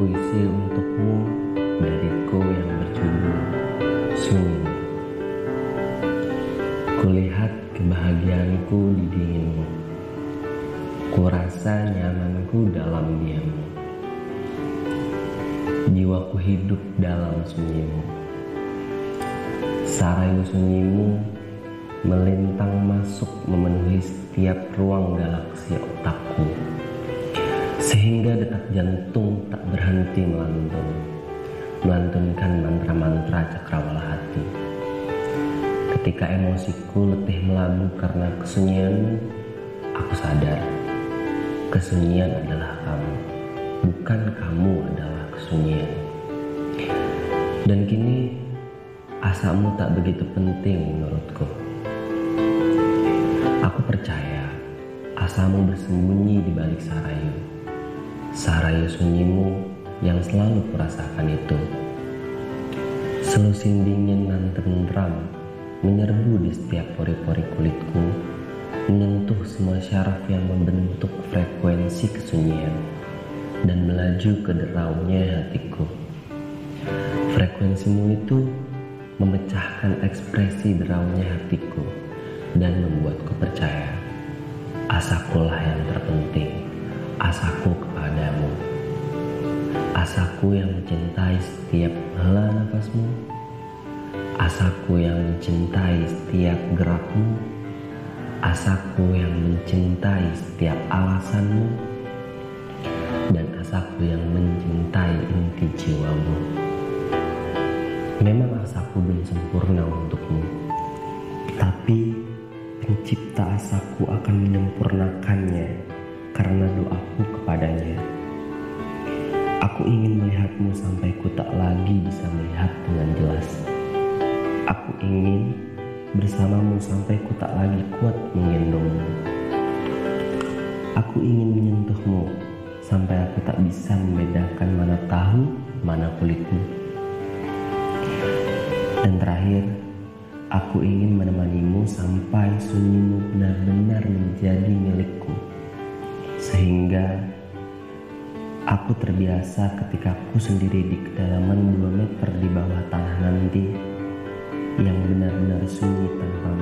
puisi untukmu dariku yang berjudul Sunyi. Kulihat kebahagiaanku di dinginmu. Kurasa nyamanku dalam diammu. Jiwaku hidup dalam sunyimu. Sarayu sunyimu melintang masuk memenuhi setiap ruang galaksi otakku sehingga detak jantung tak berhenti melantun. Melantunkan mantra-mantra cakrawala hati. Ketika emosiku letih melabu karena kesunyianmu aku sadar kesunyian adalah kamu. Bukan kamu adalah kesunyian. Dan kini asamu tak begitu penting menurutku. Aku percaya asamu bersembunyi di Sarayu sunyimu yang selalu kurasakan itu. Selusin dingin dan tentram menyerbu di setiap pori-pori kulitku, menyentuh semua syaraf yang membentuk frekuensi kesunyian dan melaju ke deraunya hatiku. Frekuensimu itu memecahkan ekspresi deraunya hatiku dan membuatku percaya asakulah yang terpenting, asaku. Asaku yang mencintai setiap hela nafasmu. Asaku yang mencintai setiap gerakmu. Asaku yang mencintai setiap alasanmu. Dan asaku yang mencintai inti jiwamu. Memang asaku belum sempurna untukmu. Tapi pencipta asaku akan menyempurnakannya karena doaku kepadanya. Aku ingin melihatmu sampai ku tak lagi bisa melihat dengan jelas. Aku ingin bersamamu sampai ku tak lagi kuat menggendongmu. Aku ingin menyentuhmu sampai aku tak bisa membedakan mana tahu, mana kulitmu. Dan terakhir, aku ingin menemanimu sampai sunyimu benar-benar menjadi milikku sehingga aku terbiasa ketika aku sendiri di kedalaman 2 meter di bawah tanah nanti yang benar-benar sunyi tanpa